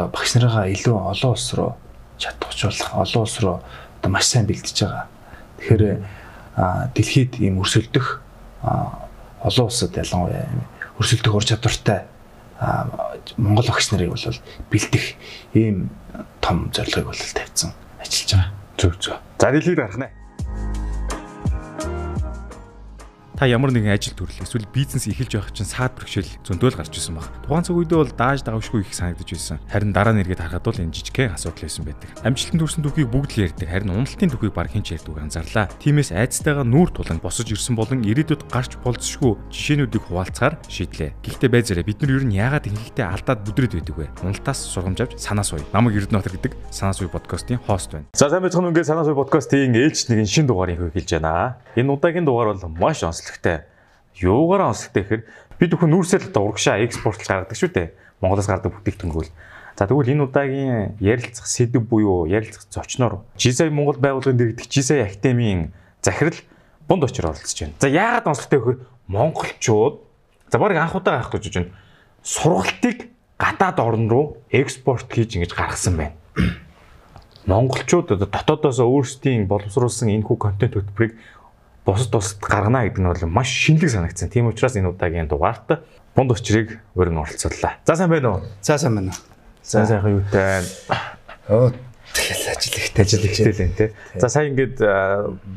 одоо багш нарыгаа илүү олон улс руу чадваржуулах, олон улс руу одоо маш сайн бэлдэж байгаа. Тэгэхээр дэлхийд ийм өрсөлдөх олон улсад ялангуяа өрсөлдөх ур чадвартай Монгол багш нарыг бол бэлдэх ийм том зорилгыг бол тавьсан ажиллаж байгаа. Зөв зөв. За дэлхийд гарах нэ. Та ямар нэгэн ажил төрлөө эсвэл бизнес эхэлж байх чинь саад бэрхшээл зөндөөл гарч ирсэн баг. Тухайн цаг үедээ бол дааж давшгүй их санагдаж байсан. Харин дараа нь эргээд харахад бол энэ жижигхэн асуудал байсан байдаг. Амжилтанд хүрсэн түүхийг бүгд л ярьдаг. Харин уналтын түүхийг баг хэн ч ярьдаггүй анзаарлаа. Тиймээс айцтайгаа нүүр тулан босож ирсэн болон ирээдүйд гарч болзошгүй жишээнүүдийг хуваалцахаар шийдлээ. Гэхдээ байзаараа бид нар ер нь яагаад ихэнхдээ алдаад бүдрээд байдаг вэ? Уналтаас сургамж авч санаа суй. Намаг Эрдэнэтр гэдэг санаа суй подкастын хост байна. За сайн байцгаана уу ингээд санаа суй подкастын ээлж нэгэн шин дугаарыг хэлж байна. Энэ удаагийн дугаар бол маш онцлог онцлогтой. Юугаараа онцлогтой гэхээр бид бүхэн нүүрсэл одоо урагшаа экспортлж гаргадаг шүү дээ. Монголоос гардаг бүтээгдэхүүн. За тэгвэл энэ удаагийн ярилцах сэдв буюу ярилцах зочноор Жисай Монгол байгууллагын дэргэдэх Жисай Академийн захирал бунд очир оролцож байна. За яагаад онцлогтой гэхээр монголчууд за баг анх удаа авах гэж байна. Сургалтыг гадаад орн руу экспорт хийж ингэж гаргасан байна. Монголчууд одоо дотоодоос өөрсдийн боловсруулсан энэ хүү контент хөтөлбөрийг бусад улсад гаргана гэдэг нь бол маш шинэлэг санагдсан. Тийм учраас энэ удаагийн дугаарт бунд учрыг өрн оролцууллаа. За сайн байна уу? За сайн байна уу? За сайхан юутай. Оо тэгэл ажил ихтэй ажил ихтэй л энэ тий. За сая ингээд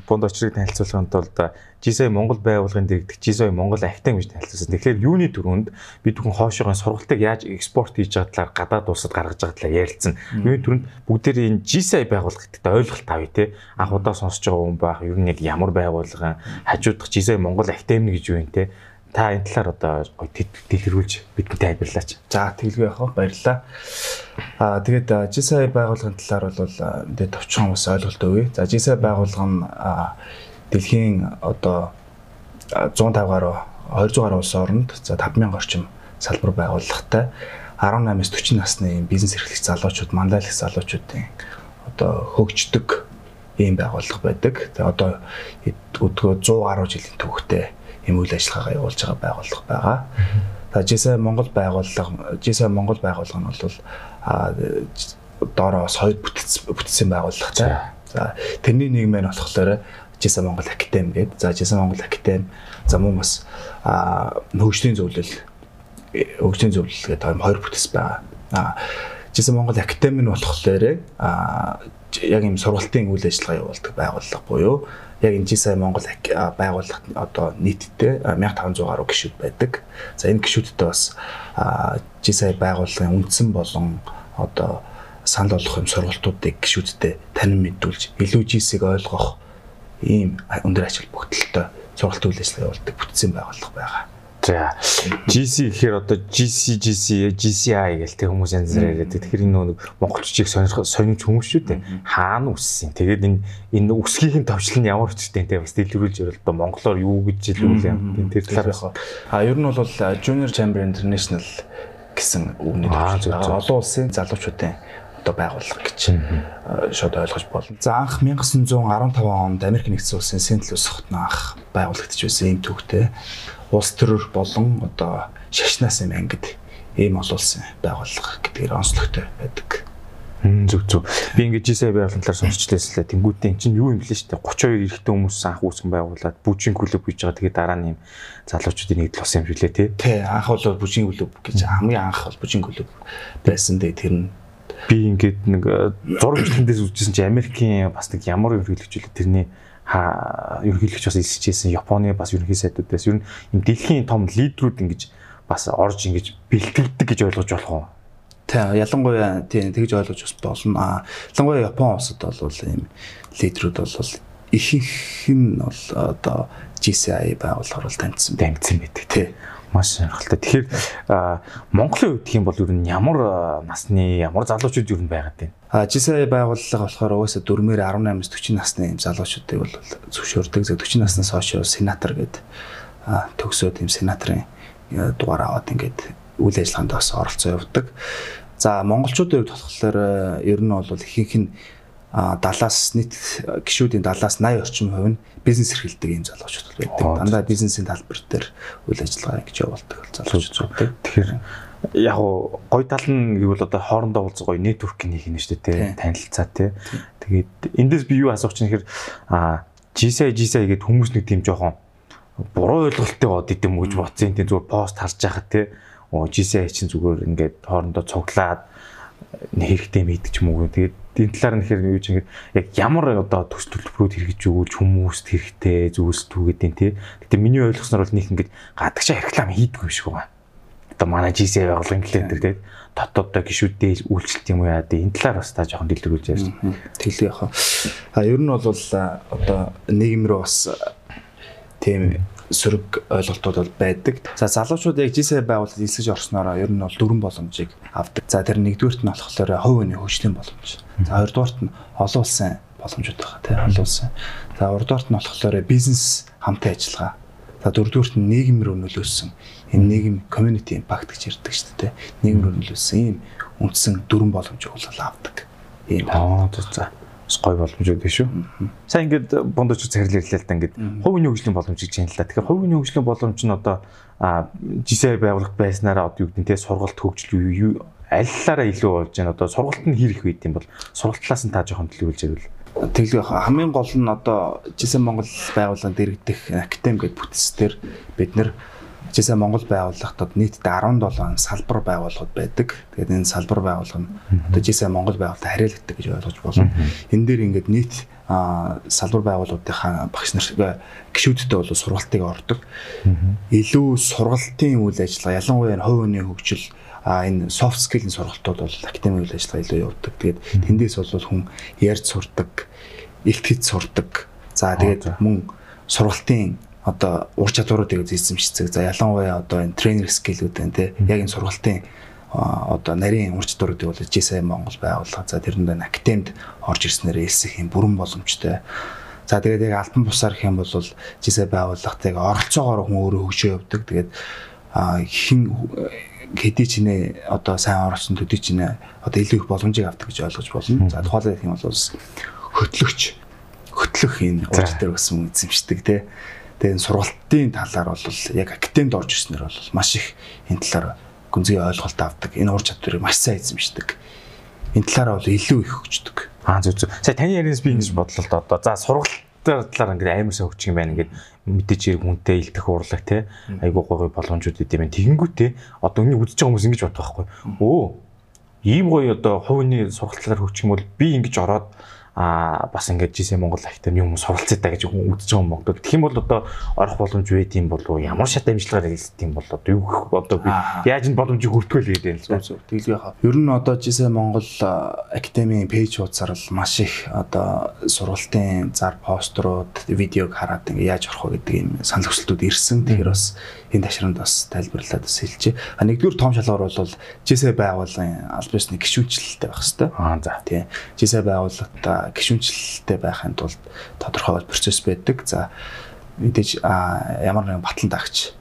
бунд очрыг танилцуулахын тулд Жисай Монгол байгууллагын дэргэдэх Жисай Монгол Академи гэж танилцуулсан. Тэгэхээр юуны төрөнд бид бүхэн хоошоогоо сургалтыг яаж экспорт хийж байгаа талаар гадаад улсад гаргаж байгаа талаар ярилцсан. Юуны төрөнд бүгдээр энэ Жисай байгууллага гэдэгт ойлголт авъя те. Анх удаа сонсож байгаа хүн байх. Ер нь яг ямар байгууллага хажуудах Жисай Монгол Академи гэж юу юм те та энэ талаар одоо дэлгэрүүлж бидэнтэй тайлбарлаач. За тэгэлгүй яах вэ? Баярлалаа. Аа тэгээд GSI байгууллагын талаар бол мэдээ товчхон бас ойлголт өгье. За GSI байгууллага нь дэлхийн одоо 150 гаруй 200 гаруй улс оронд за 5000 орчим салбар байгууллагатай 18-аас 40 насны бизнес эрхлэгч залуучууд, мандалх залуучуудын одоо хөгждөг ийм байгууллага байдаг. Тэгээ одоо өдгөө 100 гаруй жилийн түүхтэй ийм үйл ажиллагаагаа явуулж байгаа байгууллага байгаа. За GSA Монгол байгууллага, GSA Монгол байгууллага нь бол а доороос хоёр бүтцсэн байгууллагатай. За тэрний нэг мэн болохоор Жисэн Монгол Академи гэдэг. За Жисэн Монгол Академи за мөн бас а хөгжлийн зөвлөл хөгжлийн зөвлөл гэдэг хоёр бүтэс байгаа. А Жисэн Монгол Академи нь болохоор а яг юм сургалтын үйл ажиллагаа явуулдаг байгууллага буюу яг энэ Жисэн Монгол байгууллага одоо нийтдээ 1500 гаруй гишүүд байдаг. За энэ гишүүдтэй бас Жисэн байгууллагын үндсэн болон одоо санал болгох юм сургалтуудыг гişүүдтэй танин мэдүүлж илүү жисийг ойлгох ийм өндөр ач холбогдолтой сургалт үйл ажиллагаа явуулдаг бүтцийн байгууллага байгаа. За GC гэхээр одоо GC GC GCI гэл тэг хүмүүс янз бүрээр яриад. Тэгэхээр энэ нэг монголчуудыг сонирх сонирч хүмүүс шүү дээ. Хаана үссэн. Тэгээд энэ энэ үсгийн товчлол нь ямар хүчтэй те бас дэлгэрүүлж ярил одоо монголоор юу гэж хэлвэл юм. Тэр талаар а ер нь бол Junior Chamber International гэсэн үгний төвчл олон улсын залуучуудын одоо байгууллага гэж шууд ойлгож болно. За анх 1915 онд Америк нэгдсэн улсын Сент Луис хотын анх байгуулагдж байсан ийм төвхтэй улс төрөөр болон одоо шашнаас юм ангид ийм олуулсан байгууллага гэдгээр онцлогтой байдаг. Зүг зүг. Би ингэж жисээ байгууллагын талаар сонсчлээслээ. Тэнгүүтээ эн чинь юу юм блэ штэ 32 эрэгтэй хүмүүс анх үүсгэн байгуулад бүжин клуб гэж байгаа. Тэгээд дараа нь юм залуучуудын нэгдэл болсон юм шиг лээ тий. Тий, анх бол бүжин клуб гэж хамгийн анх бол бүжин клуб байсан дээ тэр нь би ингээд нэг э, зурагчлалдээс үзчихсэн чи Америкийн бас нэг ямар ерөнхийлөгч үлээ тэрний ерөнхийлөгч бас илсэжсэн Японы бас ерөнхий сайдуудаас ер нь юм дэлхийн том лидерүүд ингэж бас орж ингэж бэлтгэдэг гэж ойлгож болох уу? Тэ ялангуяа тийм тэгж ойлгож бас болно. Ялангуяа Япон улсад бол ийм лидерүүд бол ихэнх нь бол одоо GCI байгууллагаар бол таньдсан таньдсан байдаг тий. Маш сонирхолтой. Тэгэхээр Монголын үед тийм бол ер нь ямар насны ямар залуучууд ер нь байгаад байна? А GCI байгууллага болохоор угаасаа 4-ээр 18-аас 40 насны залуучуудыг бол зөвшөөрдөг. 40 наснаас хойш сенатор гэдэг төгсөө тийм сенаторын дугаар аваад ингээд үйл ажиллагаанд бас оролцоо явуулдаг. За монголчуудын хувьд болохоор ер нь бол ихэнх нь 70-аас нийт гişүүдийн 70-аас 80 орчим хувь нь бизнес эрхэлдэг ийм залуучууд байдаг. Дандаа бизнесийн талбар дээр үйл ажиллагаа ингэж явуулдаг залуучууд байдаг. Тэгэхээр яг гоо гой тал нь гэвэл одоо хоорондоо уулзах гоё нэтворкинг хийх нь шүү дээ танилцаа тий. Тэгээд эндээс би юу асуух чинь хэрэг а GSI GSI гэдэг хүмүүс нэг тийм жоохон буруу ойлголттой бод идэм гэж бодсон тийм зүгээр пост харж байхад тий. Оо GSI чинь зүгээр ингээд хоорондоо цуглаад хэрэгтэй мэдчих юм уу. Тэгээд энэ талаар нь хэрэг юу ч ингэж яг ямар одоо төс төлбөрүүд хэрэгж өгүүлж хүмүүст хэрэгтэй зүйлс түүгээд юм тий. Гэтэ миний ойлгосноор бол нэг ингэж гадагшаа реклам хийдэг юм шиг байна одоо манай GC байгуулгын клиент дээр дотооддоо гişүүдтэй үйлчлэлт юм яа дээ энэ талаар бас та жоохон дэлгэрүүлж ярьж. Тэглээ яхаа. А ер нь бол одоо нийгэм рүү бас тийм сөрөг ойлголтууд бол байдаг. За залуучууд яг GC байгуулалт элсэж орсноороо ер нь бол дөрвөн боломжийг авдаг. За тэр нэгдүгürt нь болохоор хувь хүний хөгжлийн боломж. За хоёрдугаарт нь олон улсын боломжууд байгаа тийм олон улсын. За гуравдугаарт нь болохоор бизнес хамтын ажиллагаа. За дөрөвдүгürt нь нийгэм рүү нөлөөсөн энэ нийгэм community impact гэж ярьдаг шүү дээ. Нийгэм рүү нөлөөсөн ийм үндсэн дөрвөн боломжийг бол авдаг. Ийм аа за гой боломжууд биш шүү. Сайн ингээд бондоч захирал ирлээ л да ингээд хувийн хөгжлийн боломж гэж юм л да. Тэгэхээр хувийн хөгжлийн боломж нь одоо жисээ байгуулах байснараа одоо юу гэдэг нь те сургалт хөгжил аллаараа илүү болж байна. Одоо сургалт нь их байд юм бол сургалтлаас нь та жоохон төлөвлөж ярил. Тэглээ хамгийн гол нь одоо жисээ Монгол байгууллагын дэргэдэх академи гэдэг бүтцээр бид нэр Жишээ Монгол байгууллагатад нийтдээ 17 салбар байгууллагууд байдаг. Тэгээд энэ салбар байгууллага нь одоо жишээ Монгол байгууллагад хариалагддаг гэж ойлгож болно. Энэ дээр ингээд нийт салбар байгууллагуудынхаа багш нар гişүүдтэй бол сургалтыг ордог. Илүү сургалтын үйл ажиллагаа ялангуяа хувь хүний хөгжил а энэ soft skill-ийн сургалтууд бол академик үйл ажиллагаа илүү явуулдаг. Тэгээд тэндээс бол хүн ярьж сурдаг, илтгэж сурдаг. За тэгээд мөн сургалтын одоо ур чадваруудыг эзэмшдэг. За ялангуяа одоо энэ тренер скиллүүд байна те. Яг энэ сургалтын одоо нарийн ур чадваруудыг бол GSI Монгол байгууллага. За тэрэнд нь академид орж ирснээр элсэх юм бүрэн боломжтой. За тэгээд яг альбан бусаар гэх юм бол GSI байгууллагатайг оролцоогоор хүн өөрөө хөгжөө явдаг. Тэгээд хин хэдий ч нэ одоо сайн оролцсон төдий ч нэ одоо илүү их боломжийг авдаг гэж ойлгож болно. За тухайлбал гэх юм бол хөтлөгч хөтлөх энэ ур чадвар гэсэн эзэмшдэг тий. Тэгээ энэ сургалтын талаар бол яг академид орж ирснээр бол маш их энэ талаар гүнзгий ойлголт авдаг. Энэ ур чадварыг маш сайн эзэмшдэг. Энэ талаараа бол илүү их хөгждөг. Аа зүг зүг. Сая таны ярианаас би ингэж бодлоо л доо. За сургалт талаар ингээд амар сайн хөгжих юм байна ингээд мэдээж хэрэг хүнтэй илтэх урлаг те айгуу гоё боломжууд идэм байна. Тэгэнгүүтээ одоо үнийг үзэж байгаа хүмүүс ингэж бодох байхгүй. Өө ийм гоё одоо хувийн сургалтаар хөгжих юм бол би ингэж ороод а бас ингэж жишээ Монгол ахтай юм суралцъя та гэж үдчихэж байгаа юм Монголд. Тэгэх юм бол одоо орох боломж байт юм болов уу? Ямар шат амжилтаар хэлсэн юм бол одоо юу одоо би яаж энэ боломжийг хүртгэл гэдэг юм л зү. Тэглээ хаа. Ер нь одоо жишээ Монгол академийн пэйж хуудасаар л маш их одоо сургалтын зар пострууд, видеог хараад ингэ яаж орох вэ гэдэг юм санал хүсэлтүүд ирсэн. Тэгэхээр бас энэ ташранд бас тайлбарлаад бас хэлчихье. А нэгдүгээр том шалгуур бол жишээ байгууллагын аль бисны гişүнчлэлтэй байх хэвээр. Аа за. Тийм. Жишээ байгууллагата гişүнчлэлтэй байхын тулд тодорхой процесс байдаг. За мэдээж ямар нэгэн батлан дагч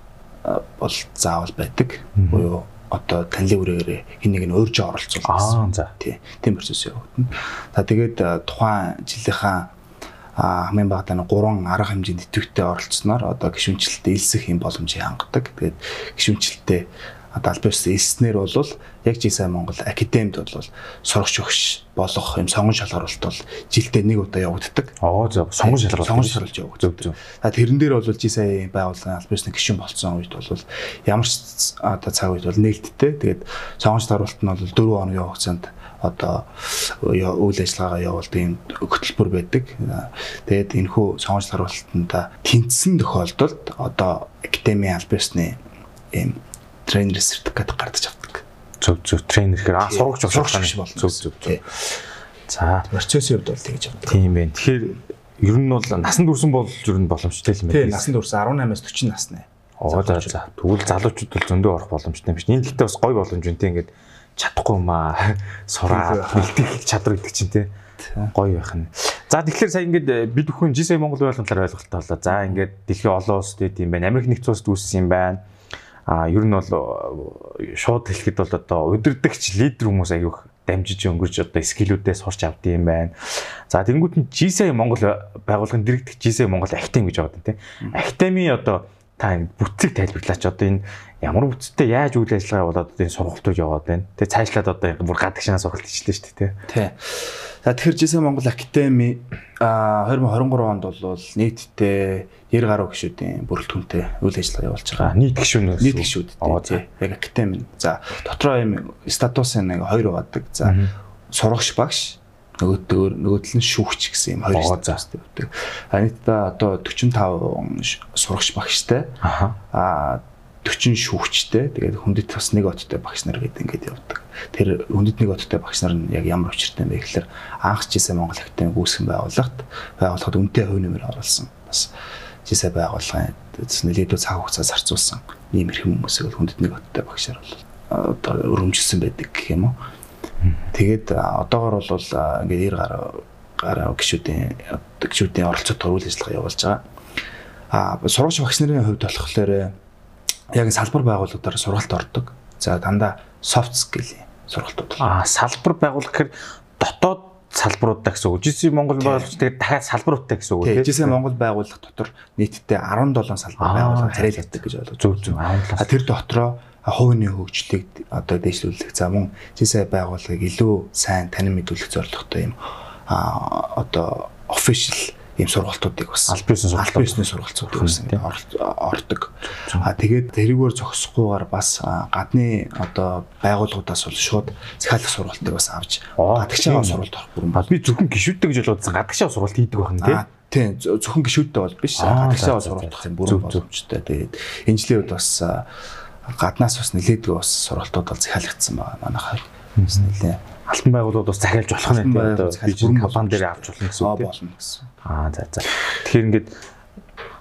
бол заавал байдаг. Буюу одоо танилын үрээгээр хин нэг нь өөржөө оролцуулах гэсэн. Аа за. Тийм. Тийм процесс явагдана. За тэгээд тухайн жилийнхаа хамгийн багадаа нь 3 арга хэмжээнд идэвхтэй оролцсноор одоо гişүнчлэлтэд элсэх юм боломжийг хангадаг. Тэгээд гişүнчлэлтэд одоо аль бис элснэр бол яг жисаа Монгол академид бол сурагч өгш болох юм сонгон шалгаруулалт бол жилдээ нэг удаа явагддаг. Аа зөв сонгон шалгаруулалт сонгон шалгаруулж явагддаг. А тэрэн дээр бол жисаа байгууллагын аль бисны гишүүн болцсон үед бол ямар ч одоо цаг үед бол нээлттэй. Тэгээд сонгон шалгаруулалт нь бол 4 хоног явах хугацаанд одоо үйл ажиллагаагаа явуулдаг юм хөтөлбөр байдаг. Тэгээд энэхүү сонгон шалгаруулалтанд тэнцсэн тохиолдолд одоо академийн аль бисны ийм тренер сертификат гардаж авдаг. Зөв зөв тренер гэхээр аа сурагч сурагч болно. Зөв зөв зөв. За процессын хувьд бол тэгж авдаг. Тийм байх. Тэгэхээр ер нь бол насан турсан бол ер нь боломжтой юм байна. Тийм насан турсан 18-аас 40 насны. Оо за за. Тэгвэл залуучууд бол зөндөө орох боломжтой юм шиг. Энэ гэхдээ бас гоё боломж үнтэй ингээд чадахгүй маа сураа бэлтгэх чадвар гэдэг чинь тий гоё байх нь. За тэгэхээр сая ингээд э, бид бүхэн GSA Монгол байлгын талаар ойлголттой болоо. За ингээд дэлхийн олон улсад ийм байна. Америк нэгдсэн улсад үүссэн юм байна а ер нь бол э, шууд хэлэхэд бол одоо удирдахч лидер хүмүүс аяух дамжиж өнгөрч одоо скиллүүдээс сурч авд юм байна. За тэнгуут нь GSA Монгол байгууллагын дэрэгдэх GSA Монгол Academy гэж байгаа тийм. Academy одоо та энэ бүтцийг тайлбарлаач одоо энэ ямар бүтцтэй яаж үйл ажиллагаа болоод энэ сургалтууд яваад байна. Тэгээ цаашлаад одоо бүр гадагшаа сургалт хийчихлээ шүү дээ тий. За тэгэхээр жисэн Монгол Академи а 2023 онд бол нийтдээ 90 гаруй гишүүдийн бүрэлдэхүүнтэй үйл ажиллагаа явуулж байгаа. Нийт гишүүн нийт гишүүд тий. Яг Академи. За дотроо юм статус нэг хоёр байдаг. За сурагч багш нөгөөдөө нөгөөдөл нь шүүгч гэсэн юм хоёр статустай байдаг. А нийтдээ одоо 45 сурагч багштай. Аа 40 шүүгчтэй тэгээд хүндэт бас нэг оттой багш нар гэдэг ингээд явдаг. Тэр хүндэт нэг оттой багш нар нь яг ямар учиртай бэ гэхээр анх жисээ Монгол Академи гүйцэн байгууллагт байгуулахад үнэтэй хувь нэмэр оруулсан. Бас жисээ байгууллагын нэлээдүү цаг хугацаа зарцуулсан ийм эрхэм хүмүүсийг хүндэт нэг оттой багшаар бол одоо өрөмжилсөн байдаг гэх юм уу. Тэгээд одоогор бол ингээд 90 гаруй гаруй гişүүдийн гişүүдийн оролцоотой үйл ажиллагаа явуулж байгаа. А сурагч багш нарын хувьд болохоор яг салбар байгууллагуудаар сургалт ордог. За дандаа soft skill-ийн сургалтууд. Аа салбар байгуулах гэхээр дотоод салбаруудаа гэсэн үг. GC Монгол байгууллагч тэгээд дахиад салбаруудтай гэсэн үг тийм. GC Монгол байгууллага дотор нийтдээ 17 салбар байгууллага харьяалагддаг гэж ойлгож зөв зөв. А тэр дотроо хувийн хөгжлийг одоо дэвшлүүлэх за мөн GC байгууллагыг илүү сайн танин мэдүүлэх зорилготой юм а одоо official ийм сургалтуудыг бас аль биесний аль биесний сургалтуудыг бас ордог. А тэгээд тэрүүгээр зогсохгүйгээр бас гадны одоо байгууллагуудаас бол шууд захиалах сургалтыг бас авч гадагшаа сургалт орох бүрэн бол би зөвхөн гişүүдтэй гэж бодсон гадагшаа сургалт хийдэг байна тийм. Тийм зөвхөн гişүүдтэй бол биш. Гадагшаа сургалт авах юм бүрэн боломжтой. Тэгээд энэ жилийн үед бас гаднаас бас нэлээдгүй бас сургалтууд бол захиалагдсан байна манайхаар. Бас нэлээ алтан байгууллагууд бас захиалж болох нь тийм одоо би чинь компани дээр авч болно гэсэн үг болно гэсэн. Аа за за. Тэгэхээр ингээд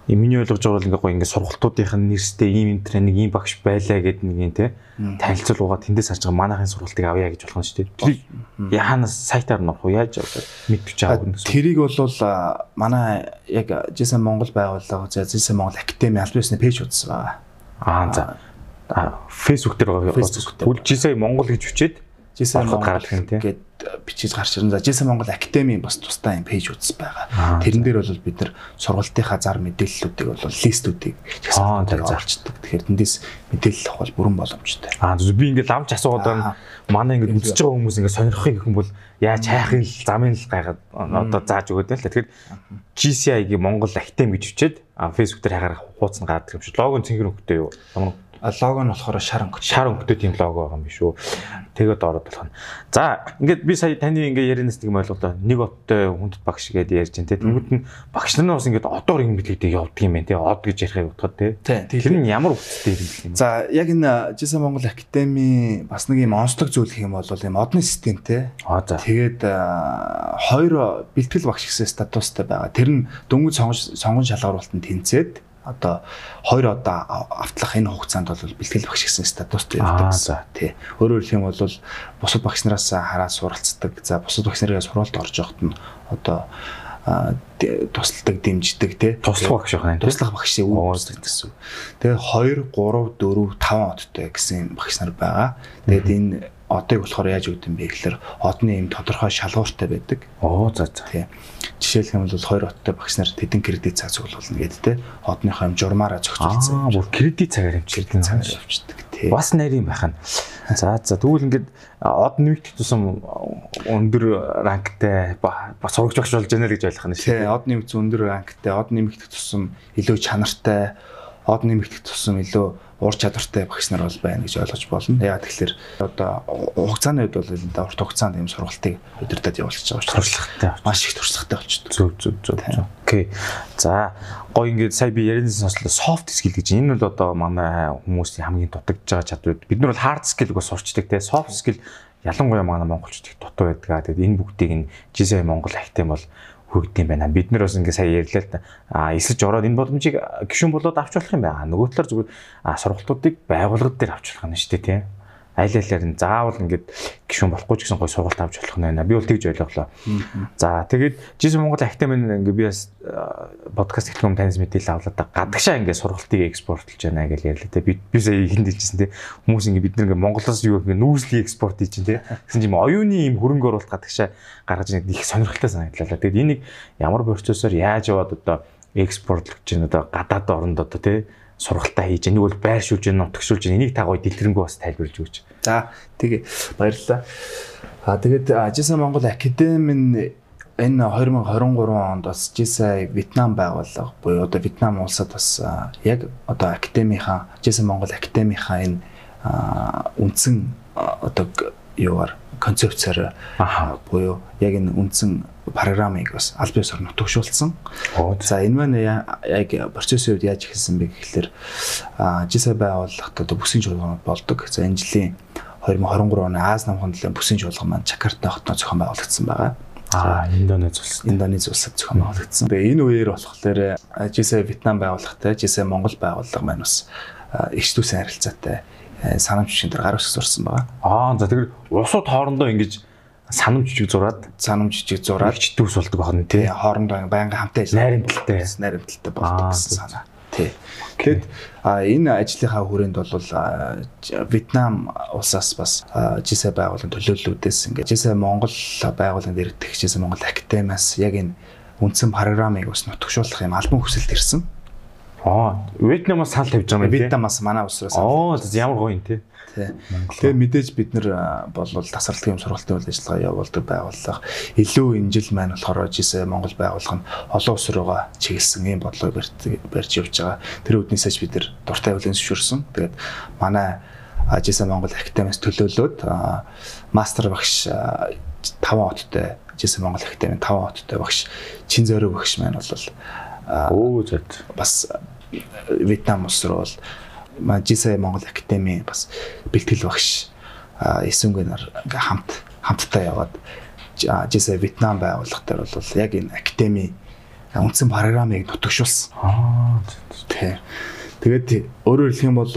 миний ойлгож байгаа бол ингээд гоё ингээд сургалтуудынх нь нэрстэй ийм юм тренинг ийм багш байлаа гэдэг нэг юм те танилцуулга тэндээс харж байгаа манайхын сургалтыг авъя гэж болох нь шүү дээ. Тэр яханаас сайтаар нөх уу яаж мэдвч аав гэсэн. Тэрийг бол манай яг Жисэн Монгол байгууллага Жисэн Монгол академи аль бисны пэйж утсан байгаа. Аа за. Facebook дээр байгаа. Жисэн Монгол гэж хүчээд Жисэн Монгол гээд бичиж гарч ирэн. За Жисэн Монгол Академи бас тусдаа юм пэйж утас байгаа. Тэрэн дээр бол бид нар сургалтынхаа зар мэдээллүүдийг бол листүүдийг дээр зарчдаг. Тэгэхээр тэндээс мэдээлэл авах бол бүрэн боломжтой. Аа би ингээд ламч асуугаад байна. Манай ингээд үзэж байгаа хүмүүс ингээд сонирхохыг гэх юм бол яаж хайхын замын л гайхаад одоо зааж өгöd байл. Тэгэхээр GCI-гийн Монгол Академи гэж бичээд Facebook дээр хайгаар хуудас нь гардаг юм шиг. Лого цэнхэр хөвгтэй юу? Лого нь болохоор шар өнгөтэй. Шар өнгөтэй тийм лого байгаа юм биш үү. Тэгээд ороод болох нь. За, ингээд би сая таны ингээд ярианаас нэг юм ойлголоо. Нэг оттой хүндэт багш гэдээ ярьж байна те. Тэнгүүд нь багш нар нь бас ингээд одоор юм билэгдээ явдаг юм байна те. Од гэж ярихыг утгад те. Тэр нь ямар үгтэй юм бэ? За, яг энэ Жисэн Монгол Академи бас нэг юм онцлог зүйл гэх юм бол юм одны системтэй. Аа за. Тэгээд хоёр бэлтгэл багш гэсэн статустай байгаа. Тэр нь дөнгөж сонгон шалгаруулалтанд тэнцээд одоо хоёр одоо автлах энэ хугацаанд бол бэлтгэл багш гэсэн статустай явдаг гэсэн. Тий. Өөрөөр хэлэх юм бол бусад багш нараас хараад суралцдаг. За бусад багш нарын сурвалт орж явахад нь одоо тусалдаг, дэмждэг тий. Туслах багш байна. Туслах багшийн үүсдэг гэсэн. Тэгээ 2 3 4 5 одтой гэсэн багш нар байгаа. Тэгээд энэ одыг болохоор яаж өгд юм бэ гэхээр одны юм тодорхой шалгууртай байдаг. Оо за за. Тий. Жишээлх юм бол хоёр оттой багш нар тэдэн кредит цаг цуглуулна гэдэг те. Одныхоо юм журмаараа зохицуулсан. Аа, бүр кредит цагаар хэмжигдэн цагаар авчдаг тий. Бас нарийн байх нь. За за тэгвэл ингээд од нэмэгдэх тусам өндөр ранктай бас сурагч багш болж байна л гэж ойлгох нь шүү. Тий, од нэмэгдэх өндөр ранктай, од нэмэгдэх тусам илүү чанартай, од нэмэгдэх тусам илүү ур чадвартай багш нар бол байна гэж ойлгож болно. Яагаад тэгэхээр одоо хугацааны үед бол энэ урт хугацаанд ийм сургалтыг удирдах явуулж байгаа учраас туршлагатай маш их туршлагатай болчихдог. Зөв зөв зөв. Окей. За гоё ингээд сая би ярианы сонслоо soft skill гэж энэ бол одоо манай хүмүүсийн хамгийн дутагдж байгаа чадварууд. Бид нар бол hard skill-г бас сурчдаг те. Soft skill ялангуяа манай монголчууд их дутуу байдаг. Тэгээд энэ бүгдийг нь GSI Монгол ахтем бол хүргэдэм байна. Бид нар бас ингээ сая ярьлаа л да. А эсэж ороод энэ боломжийг гişүн болоод авч болох юм байна. Нөгөө талаар зүгээр сургалтуудыг байгууллагад дээр авч болох нь шүү дээ тийм аль алиар нь заавал ингээд гişүн болохгүй ч гэсэн гой сургалт авч болох нь байна. Би бол тэгж ойлголоо. За тэгээд Жис Монгол Академи ингээд би бас подкаст хэлэх юм таньс мэдээлэл авлаа да. Гадагшаа ингээд сургалтыг экспортлж байна гэж ярьлаа те. Би би сая ихэнд хэлжсэн те. Хүмүүс ингээд бид нэг Монголоос юу ингээд нүүрслийн экспорт хийж чинь те. Гэсэн чим оюуны юм хөрөнгө оруулалт гадагшаа гаргаж нэг их сонирхолтой санагдлаа. Тэгээд энийг ямар процессор яаж яваад одоо экспортлж чинь одоо гадаад оронд одоо те сургалтаа хийж, энийг бол байршуулж, нутагшуулж, энийг та гоё дэлгэрэнгүй бас тайлбарлаж өгч. За тэгээ баярлалаа. А тэгээд Ажиса Монгол Академи нь энэ 2023 онд бас Жиса Вьетнам байгууллага буюу одоо Вьетнам улсад бас яг одоо академийнхаа Жиса Монгол академийнхаа энэ үндсэн одоо юугаар концепцээр буюу яг энэ үндсэн программыг бас аль биесээр нутагшуулсан. За энэ маань яг процессын үед яаж эхэлсэн бэ гэхэлэр Жиса байгууллагад одоо бүсийн чуулганууд болдог. За энэ жилийн 2023 оны Аз намхан төлөө бүсийн чуулган маань Жакарта хотноо зохион байгуулагдсан байгаа. Аа, Индонез улс. Индонез улсад зохион байгуулагдсан. Тэгээ энэ үеэр болохоор Жиса Вьетнам байгууллагатай, Жиса Монгол байгууллага маань бас ихчлүүлсэн харилцаатай санамж жижиг дээр гар үсэг зурсан байгаа. Аа, за тэгэхээр улсууд хоорондоо ингэж санам жижиг зураад, санам жижиг зураад читүүс болдог байна тий. Хоорондоо байнга хамтаа найрамдалтай, найрамдалтай болдог гэсэн санаа. Тий. Тэгэд энэ ажлынхаа хүрээнд бол Вьетнам улсаас бас жисэ байгууллагын төлөөллүүдээс ингээд жисэ Монгол байгууллаганд ирдэг жисэ Монгол академиас яг энэ үндсэн программыг бас нутагшуулах юм албан хүсэлт ирсэн. Аа, Вьетнамаас санал тавьж байгаа юм тийм. Вьетнамаас манай улсаас. Оо, ямар гоё юм тий. Тэгээ мэдээж бид нар бол тасралтын сургалтын үйл ажиллагаа явуулдаг байгууллага. Илүү энэ жил маань болохоор жишээ Монгол байгууллага нь олон улс руугаа чиглэсэн ийм бодлого барьж явж байгаа. Тэр үднээсээ бид нар дуртай хүлэн зөвшөөрсөн. Тэгээд манай жишээ Монгол академиас төлөөлөөд мастер багш 5 хоттой жишээ Монгол академи 5 хоттой багш Чин зөрөө багш маань бол өө зөв бас Вьетнам улс руу бол Жисай Монгол Академи бас бэлтгэл багш эсвэнгээр ингээ хамт хамтдаа яваад Жисай Вьетнам байгууллагатаар бол яг энэ академи үндсэн программыг нутагшуулсан. Аа тий. Тэгээд өөрөөр хэлэх юм бол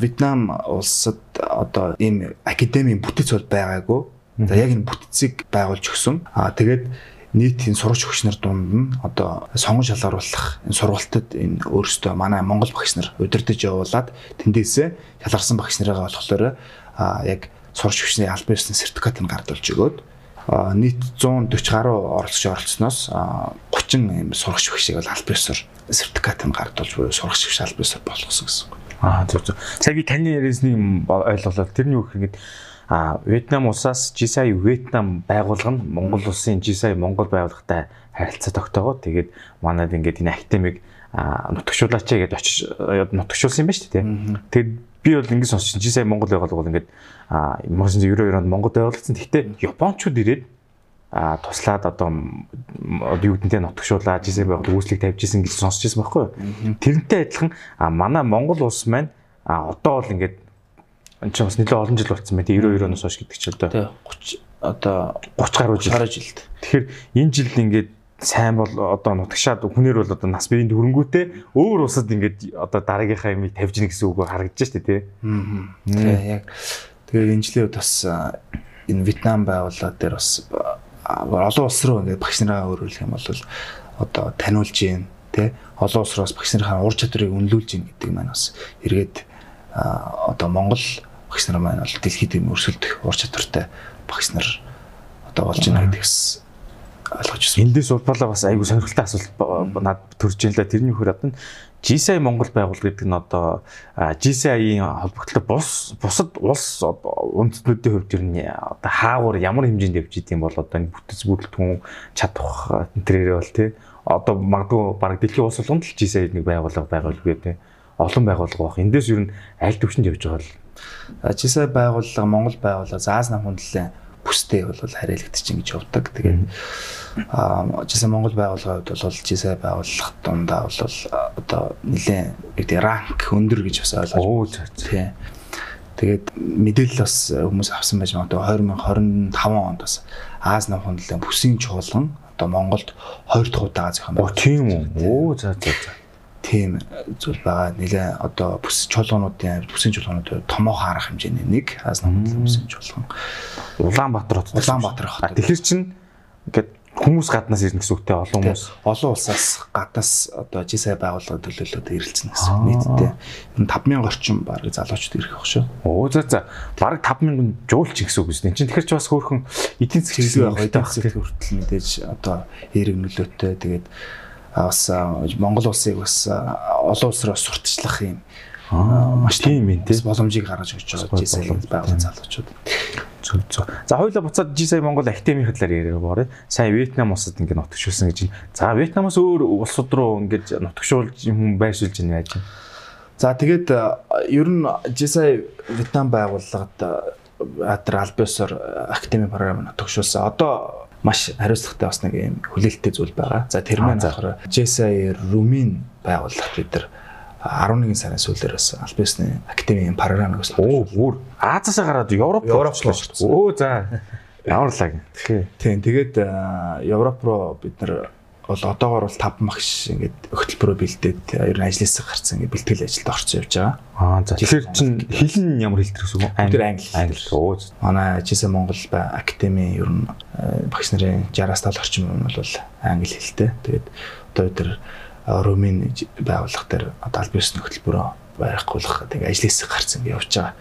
Вьетнам улсад одоо ийм академийн бүтэц бол байгаагүй. За яг энэ бүтцийг байгуулж өгсөн. Аа тэгээд нийтийн сурагч өгч нар дунд нь одоо сонгон шалгаруулах энэ сургалтад энэ өөрөөсөө манай Монгол багш нар удирдах явуулаад тэндээсээ шалгарсан багш нарыгаа болохоор яг сурагч өгчний албан ёсны сертификатыг гардуулж өгөөд нийт 140 гаруй оролцогч оролцсноос 30 юм сурагч өгчийг бол албан ёсоор сертификатыг гардуулж буюу сурагч өгч албан ёсоор болгосон гэсэн. Аа зөв зөв. Сая би таны яриасны ойлголоо тэрний үг ингэж А Вьетнам улсаас GSI Вьетнам байгуулга нь Монгол улсын GSI Монгол байгууллагатай харилцаа тогтоогоод тэгээд манайд ингээд энэ академиг нутагшуулаач гэдээ очиж нутагшуулсан юм ба шүү дээ. Тэгээд би бол ингэж сонссон GSI Монгол байгуулга бол ингээд 1992 онд Монголд байгуулагдсан. Гэхдээ Япончууд ирээд а туслаад одоо юу гэдэнтэй нутагшуулаад GSI байгууллага үүслийг тавьж исэн гэж сонсч байсан байхгүй юу? Тэрнтэй адилхан манай Монгол улс маань а одоо бол ингээд энэ ч бас нэлээд олон жил болсон байх. 92 оноос хойш гэдэг ч одоо. Тий 30 одоо 30 гаруй жил. Гаруй жилд. Тэгэхээр энэ жил ингээд сайн бол одоо нутагшаад хүнээр бол одоо нас биеийн хөрөнгөтэй өөр усад ингээд одоо дараагийнхаа юмыг тавьж гин гэсэн үг харагдаж штэ тий. Аа. Тий яг тэгээ энэ жилийн бас энэ Вьетнам байгууллага дээр бас олон улс руу ингээд багш нараа өөрөөлөх юм бол одоо таниулж гин тий олон улс руу бас багш нарын ур чадварыг үнэлүүлж гин гэдэг маань бас эргээд одоо Монгол багш нар маань бол дэлхийд юм өрсөлдөх ур чадвартай багш нар одоо болж байна гэдгээс ойлгож байна. Эндээс улбалаа бас айгүй сонирхолтой асуулт над төрж ийн л да тэрний хөр одоо GSI Монгол байгуулга гэдэг нь одоо GSI-ийн холбогдлоо бус бусад улс үндэстнүүдийн хувьд ер нь одоо хаагур ямар хэмжээнд явж идэм бол одоо энэ бүтэц бүрэлдэхүүн чадах энэ бол тий одоо магадгүй баг дэлхийн улс болгонд л GSI нэг байгууллага байгуулгүй тий олон байгууллага баг. Эндээс ер нь аль төвшөнд явж байгаа л. Жисай байгууллага Монгол байгууллага Заас нам хүндлэн бүстэй бол харьяалагдчих гэж явдаг. Тэгээд аа жисай Монгол байгууллагын хувьд бол жисай байгууллага дундаа бол одоо нэлээд гэдэг ранк өндөр гэж бас ойлгож байна. Тийм. Тэгээд мэдээлэл бас хүмүүс авсан байж магадгүй 2025 онд бас Аз нам хүндлэн бүсийн чуулган одоо Монголд 2 дахь удаа зохион байгуулсан. Оо тийм үү. Оо за за за тийм зүйл байгаа. Нилээ одоо бүс чуулгануудын бүсийн чуулганууд томоохон харах хэмжээний нэг хаас намын бүсийн чуулган. Улаанбаатар хот. Улаанбаатар хот. Тэгэхээр чин ингээд хүмүүс гаднаас ирнэ гэсэн үгтэй олон хүмүүс олон улсаас гаднаас одоо жисай байгууллага төлөөлөлөд ирэлцэн гэсэн нийтдээ 5000 орчим баг залуучууд ирэх байх шүү. Оо за за баг 5000 жуулч гэсэн үг үстэй. Чин тэгэхээр ч бас хөөхөн эдийн засгийн хэрэглээ байх засгийн хүртэл мэдээж одоо эерэг нөлөөтэй тэгээд бас Монгол улсыг бас олон улс руу сурталчлах юм маш тийм юм тий боломжийг гаргаж өгч байгаа G-сая байгууллагын залуучууд. Зөв зөв. За хоёулаа буцаад G-сая Монгол академийн талаар яриа боорой. Сайн Вьетнам улсад ингээд нутагшуулсан гэж. За Вьетнамаас өөр улсууд руу ингээд нутагшуулж юм байршуулж байна яаж. За тэгээд ер нь G-сая Вьетнам байгууллагад Атар Альбиосор академи програм нутагшуулсан. Одоо маш хариуцлагатай бас нэг юм хүлээлттэй зүйл байгаа. За тэр маань болохоор JSI Румын байгууллага бид нар 11 сарын сүүлээр бас Альбиосны академийн програмыг бас оо бүр Азиасаа гараад Европ Европлоо шүү дээ. Оо за ямар лаг. Тийм тэгээд Европ руу бид нар бол одоогор бол 5 багш ингээд хөтөлбөрөө бэлдээд ер нь ажлаасаа гарцсан ингээд бэлтгэл ажилд орсон явж байгаа. Аа за тэгэхээр чин хэл нь ямар хэл төрсөн үү? Англи. Англи. Англи. Оо. Манай JS Монгол ба академи ер нь багш нарын 60-аас 70 орчим юм бол англи хэлтэй. Тэгээд одоо бид нар Румын байгууллага дээр одоо аль биесний хөтөлбөрөө барихгүйх тэгээ ажлаасаа гарцсан ингээд явж байгаа.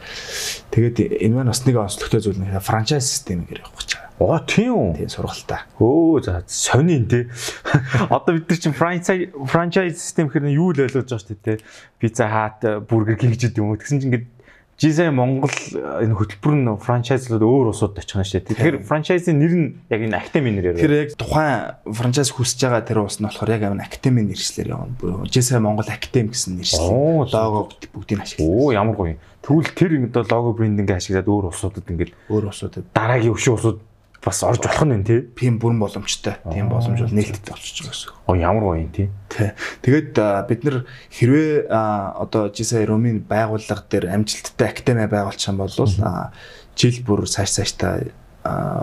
Тэгээд энэ маань бас нэг онцлогтой зүйл нь франчайз системээр явах гэж байгаа. Оо тийм үү? Тийм сургалтаа. Өө за сонин тий. Одоо бид нар чинь франчайз франчайз систем гэхээр юу л ойлгож байгаа шүү дээ. Pizza Hut, Burger King гэдэг юм уу. Тэгсэн чинь ингээд Жизэ Монгол энэ хөтөлбөр нь франчайзлууд өөр улсууд очих нь шүү дээ. Тэгэхээр франчайзын нэр нь яг энэ академи нэрээр. Тэгэхээр яг тухайн франчайз хүсэж байгаа тэр улс нь болохоор яг энэ академи нэршлэр явна. Жизэ Монгол академи гэсэн нэршлэр. Лого бүгдийг ашигласан. Оо ямар гоё. Тэгвэл тэр ингээд лого брендинг ашиглаад өөр улсуудад ингээд өөр улсуудад дараагийн өвшин улсууд бас орж болох нь тий. Тийм бүрэн боломжтой. Тийм боломж бол нээлттэй болчихж байгаа гэсэн. Оо ямар гоё юм тий. Тэгээд бид нар хэрвээ одоо Жиса Ромын байгууллага дээр амжилттай академи байгуулчих юм бол жил бүр цааш цааштай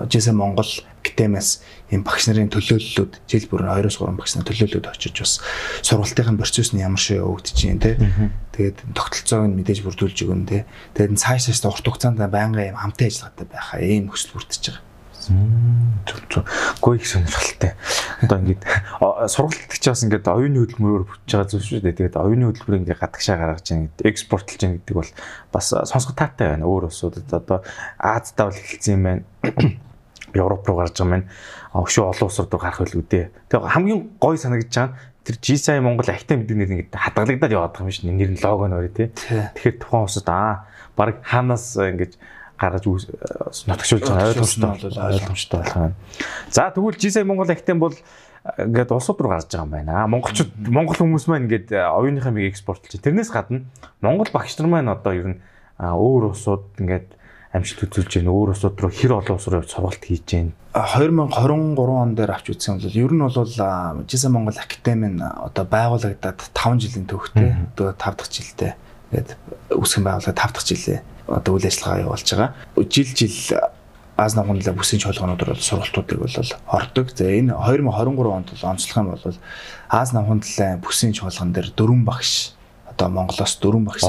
Жиса Монгол академиас юм багш нарын төлөөллүүд жил бүр 2-3 багш нарын төлөөллүүд очиж бас сургалтын процесс нь ямар шиг явагдаж байна те. Тэгээд тогтолцоог нь мэдээж бүрдүүлж өгөн те. Тэгээд цааш цааш урт хугацаанд байнгын юм хамтын ажиллагаатай байхаа ийм хүсэл бүрдэж байгаа. Гой их сонирхолтой. Одоо ингээд сургалт гэж бас ингээд оюуны хөдөлмөрөөр бүтэж байгаа зүйл шүү дээ. Тэгээд оюуны хөдөлмөр ингээд гадагшаа гаргаж байгаа гэдэг экспортлж байгаа гэдэг бол бас сонсгох таатай байна. Өөр улсуудад одоо Азтай бол эхэлсэн юм байна. Европ руу гарч байгаа юм. Өшөө олон улсууд руу гарах байлгүй дээ. Тэгээд хамгийн гой санагдаж байгаа нь тэр GSI Монгол ахтай мэдээ нэр ингээд хадгалагдаад яваад байгаа юм шиг нэр нь лого нөрөө тий. Тэгэхээр тухайн улсад аа баг хаанаас ингээд гаргаж нотгшуулж байгаа ойлгомжтой ойлгомжтой болох юм. За тэгвэл G-сая Монгол актем бол ингээд улсууд руу гарч байгаа юм байна. Монголчууд Монгол хүмүүс маань ингээд оюуныхаа миг экспортлж. Тэрнээс гадна Монгол багш нар маань одоо ер нь өөр улсууд ингээд амжилт үзүүлж байна. Өөр улсууд руу хэр олон улс руу сургалт хийж байна. 2023 он дээр авч үзсэн бол ер нь бол Жиса Монгол академи нь одоо байгуулагдаад 5 жилийн төвхтэй. Одоо 5 дахь жилдээ ингээд үүсгэн байгуулаад 5 дахь жилээ одоо үйл ажиллагаа явуулж байгаа. Жил жил аз намгунлаа бүсийн чуулгануудаар бол сургалтуудыг бол ордог. За энэ 2023 онд бол онцлог юм бол аз намгунлаа бүсийн чуулган дээр дөрвөн багш одоо Монголоос дөрвөн багш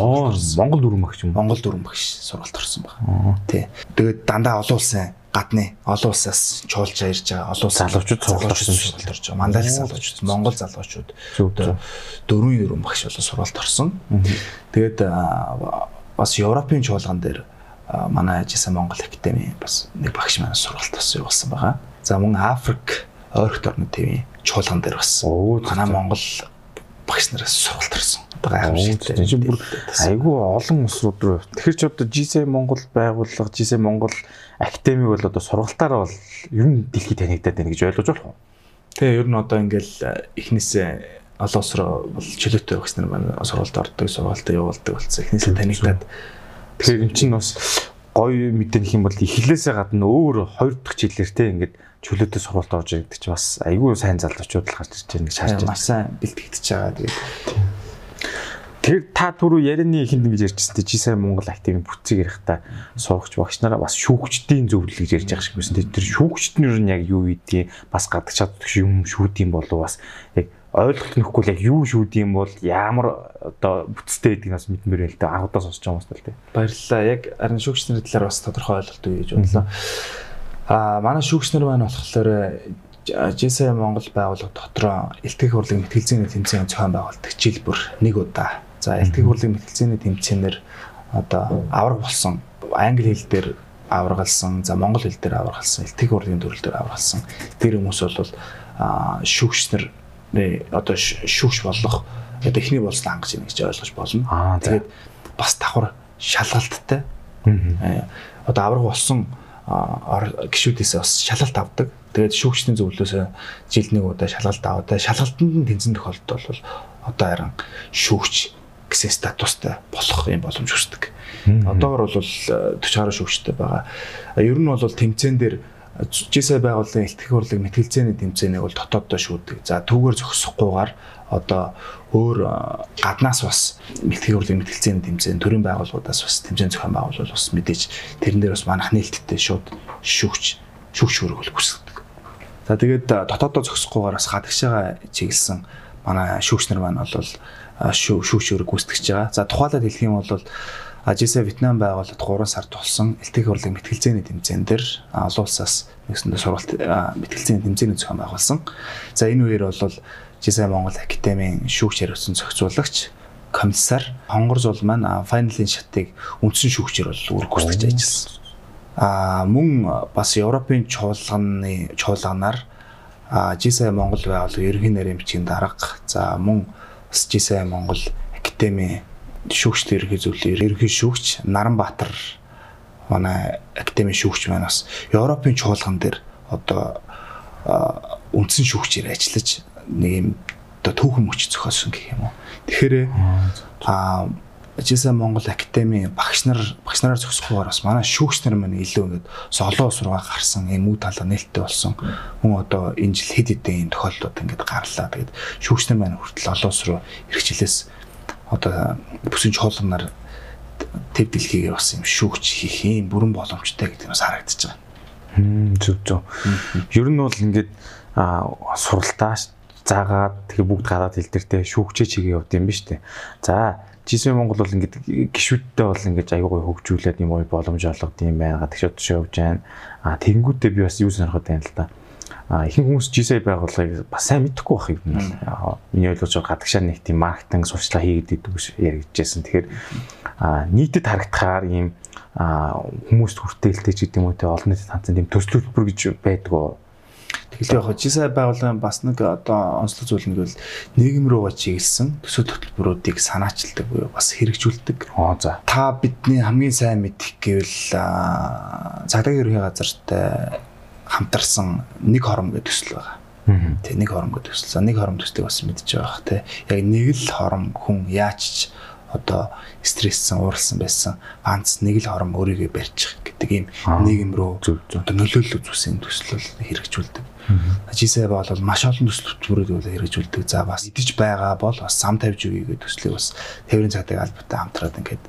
Монгол дөрвөн багш юм. Монгол дөрвөн багш сургалт орсон байна. Тий. Тэгээд дандаа олон улсын гадны олон улсаас чуулж ирж байгаа олон улсын залуучууд сургалт орсон сургалт орж байгаа. Мандари залуучууд, Монгол залуучууд дөрвөн дөрвөн багш болоо сургалт орсон. Тэгээд бас Европын чуулган дээр манай ажилласан Монгол академи бас нэг багш маань сургалт бас явуулсан байгаа. За мөн Африк ойролт орны төвийн чуулган дээр бас манай Монгол багш нараас сургалт ирсэн. Одоо гайхамшигтай. Тийм бүр айгүй олон улсууд руу. Тэгэхээр ч одоо GC Монгол байгууллага, GC Монгол академи бол одоо сургалтаараа бол ер нь дэлхийд танигдаад байна гэж ойлгож болох уу? Тэгээ ер нь одоо ингээл эхнээсээ олон улс руу бол чөлөөтэй нар маань сургалт ордог, сургалтаа явуулдаг болсон. Эхнээсээ танигдаад тэгэхээр эн чинь бас гоё мэдэнэх юм бол эхлээсээ гадна өөр хоёр дахь жилээр те ингээд чөлөөтэй сургалт орж ирдэг чи бас айгүй сайн залуучууд л гарч ирж байгаа нэг шаарч маш сайн бэлтгэгдэж байгаа. Тэгээд Тэр та түрүү ярианы ихэнд ингэж ярьжсэн тийм G-сай Монгол активын бүтцийг ярихдаа суугч багш нараа бас шүүгчдийн зөвлөлийг ярьж байгаа шиг байсан. Тэр шүүгчд нь юу яг юу ийдээ бас гадаг чаддаг юм шүүдийн болов бас яг ойлголт нөхгүй л яг юу шүүд юм бол ямар одоо бүтцтэй гэдгийг бас мэдмээр байл та анхудаа сонсож байгаа юм байна тий. Баярлалаа. Яг харин шүүгчнэр талаар бас тодорхой ойлголт өгье гэж бодлоо. Аа манай шүүгчнэр маань болохоор JSA Монгол байгууллага дотроо элтгэх хурлын мэтгэлзээний тэмцээн зохион байгуулдаг жил бүр нэг удаа. За элтгэх хурлын мэтгэлзээний тэмцээнээр одоо авраг болсон англи хэл дээр аврагалсан, за монгол хэл дээр аврагалсан, элтгэх хурлын төрөл дээр аврагалсан тэр хүмүүс бол шүүгчнэр одоо шүүгч болох одоо эхний болцсон хангаж ийн гэж ойлгож болно. Аа. Тэгээд бас давхар шалгалттай. Аа. Одоо авраг болсон гişүүдээс бас шалгалт авдаг. Тэгээд шүүгчдийн зөвлөөс жилд нэг удаа шалгалт аваад шалгалтанд нь тэнцэн тохиолдолд бол одоо харин шүүгч гэсэн статустай болох юм боломж үүсдэг. Одоогор бол 40 гаруй шүүгчтэй байгаа. Ер нь бол тэмцээн дээр жисэ байгууллагын элтгэх хурлыг мэтгэлцээний тэмцээнийг бол дотооддоо шүүдэг. За түүгээр зогсохгүйгээр одоо өөр гаднаас бас мэлтгэх хурлын мэтгэлцээний тэмцээн төрийн байгууллагуудаас бас тэмцээн зохион байгуулалт бас мэдээж тэрэн дээр бас манах нээлттэй шууд шүүгч шүүгч хөрөг хүсдэг. За тэгээд дотооддоо зогсохгүйгээр бас гадагшаага чиглэсэн манай шүүгч нар маань бол шүүгч хөрөг гүйцэтгэж байгаа. За тухайлаад хэлэх юм бол Ажисаа Вьетнам байгууллагад 3 сар тулсан элтгэх хурлын мэтгэлцээний тэмцээн дээр олон улсаас нэгсэндээ сургалт а, мэтгэлцээний тэмцээний зохион байгуулсан. За энэ үеэр бол Ажисаа Монгол Академийн шүүгч хариуцсан зохицуулагч комиссар Хонгор зул маань файналын шатыг үндсэн шүүгчээр бол гүйцэтгэж ажилласан. А мөн бас Европын чуулганы чуулганаар Ажисаа Монгол байгууллага ерөнхий нарийн бичгийн дарга за мөн бас Ажисаа Монгол Академи шүүгчд ерхий зөвлөлийн ерхий шүүгч Наранбаатар манай академи шүүгч маань бас Европын чуулган дээр одоо үндсэн шүүгчээр ажиллаж нэг юм одоо түүхэн мөч зохиосон гэх юм уу. Тэгэхээр а Жиса Монгол академи багш нар багш нараар зохисгохоор бас манай шүүгч нар маань илүү ингээд солон ус руугаа гарсан юм уу талаа нээлттэй болсон. Хүн одоо энэ жил хэд хэдэн юм тохиолдлууд ингээд гарлаа. Тэгээд шүүгч нар маань хүртэл олон ус руу эрхчлээс одоо бүсийн чуулганаар төв дэлхийгээр бас юм шүүгч хийх юм бүрэн боломжтой гэдэг нь бас харагдаж байгаа. Хм зөв зөв. Ер нь бол ингээд суралтаа заагаад тэгээ бүгд гадаад хэл дээр те шүүгчээ чигээ явд юм ба штэ. За Жисээ Монгол бол ингээд гişүүдтэй бол ингээд аягүй хөгжүүлээд юм гоё боломж олгод юм байна. Гадагш удаа явж байна. А тэгэнгүүтээ би бас юу сонирхоод байна л да. А ихэнх хүмүүс Жисээ байгууллагыг бас сайн мэдэхгүй байх юм байна. Миний ойлгож байгаа гадагшаа нэг тийм маркетинг сурчлага хийгээд гэж яригдчихсэн. Тэгэхээр а нийтэд харагдахаар ийм хүмүүст хүртээлтэй ч гэдэг юм уу те олон нийтэд хандсан тийм төсөл хөтөлбөр гэж байдгаа. Тэгэхээр яг жисаа байгууллагын бас нэг одоо онцлог зүйл нь гэвэл нийгэм рүүгээ чиглэсэн төсөл хөтөлбөрүүдийг санаачилдаг буюу бас хэрэгжүүлдэг. Оо за. Та бидний хамгийн сайн мэдих гэвэл аа, цагдаагийн ерхий газартай хамтарсан нэг хором гэдэг төсөл байгаа. Тэ нэг хором гэдэг төсөл. За нэг хором төслийг бас мэдж байгаа бах тэ. Яг нэг л хором хүн яаж ч одоо стресссэн, ууралсан байсан ганц нэг л хором өөрийгөө барьчих гэдэг ийм нийгэм рүү одоо нөлөөлөл үзүүлсэн төсөл хэрэгжүүлдэг. Жисээ бол маш олон төсөл хөтөлбөрүүд бол хэрэгжүүлдэг. За бас идэж байгаа бол бас зам тавьж өгье гэдэг төслийг бас тээврийн цагдаагийн албатай хамтраад ингээд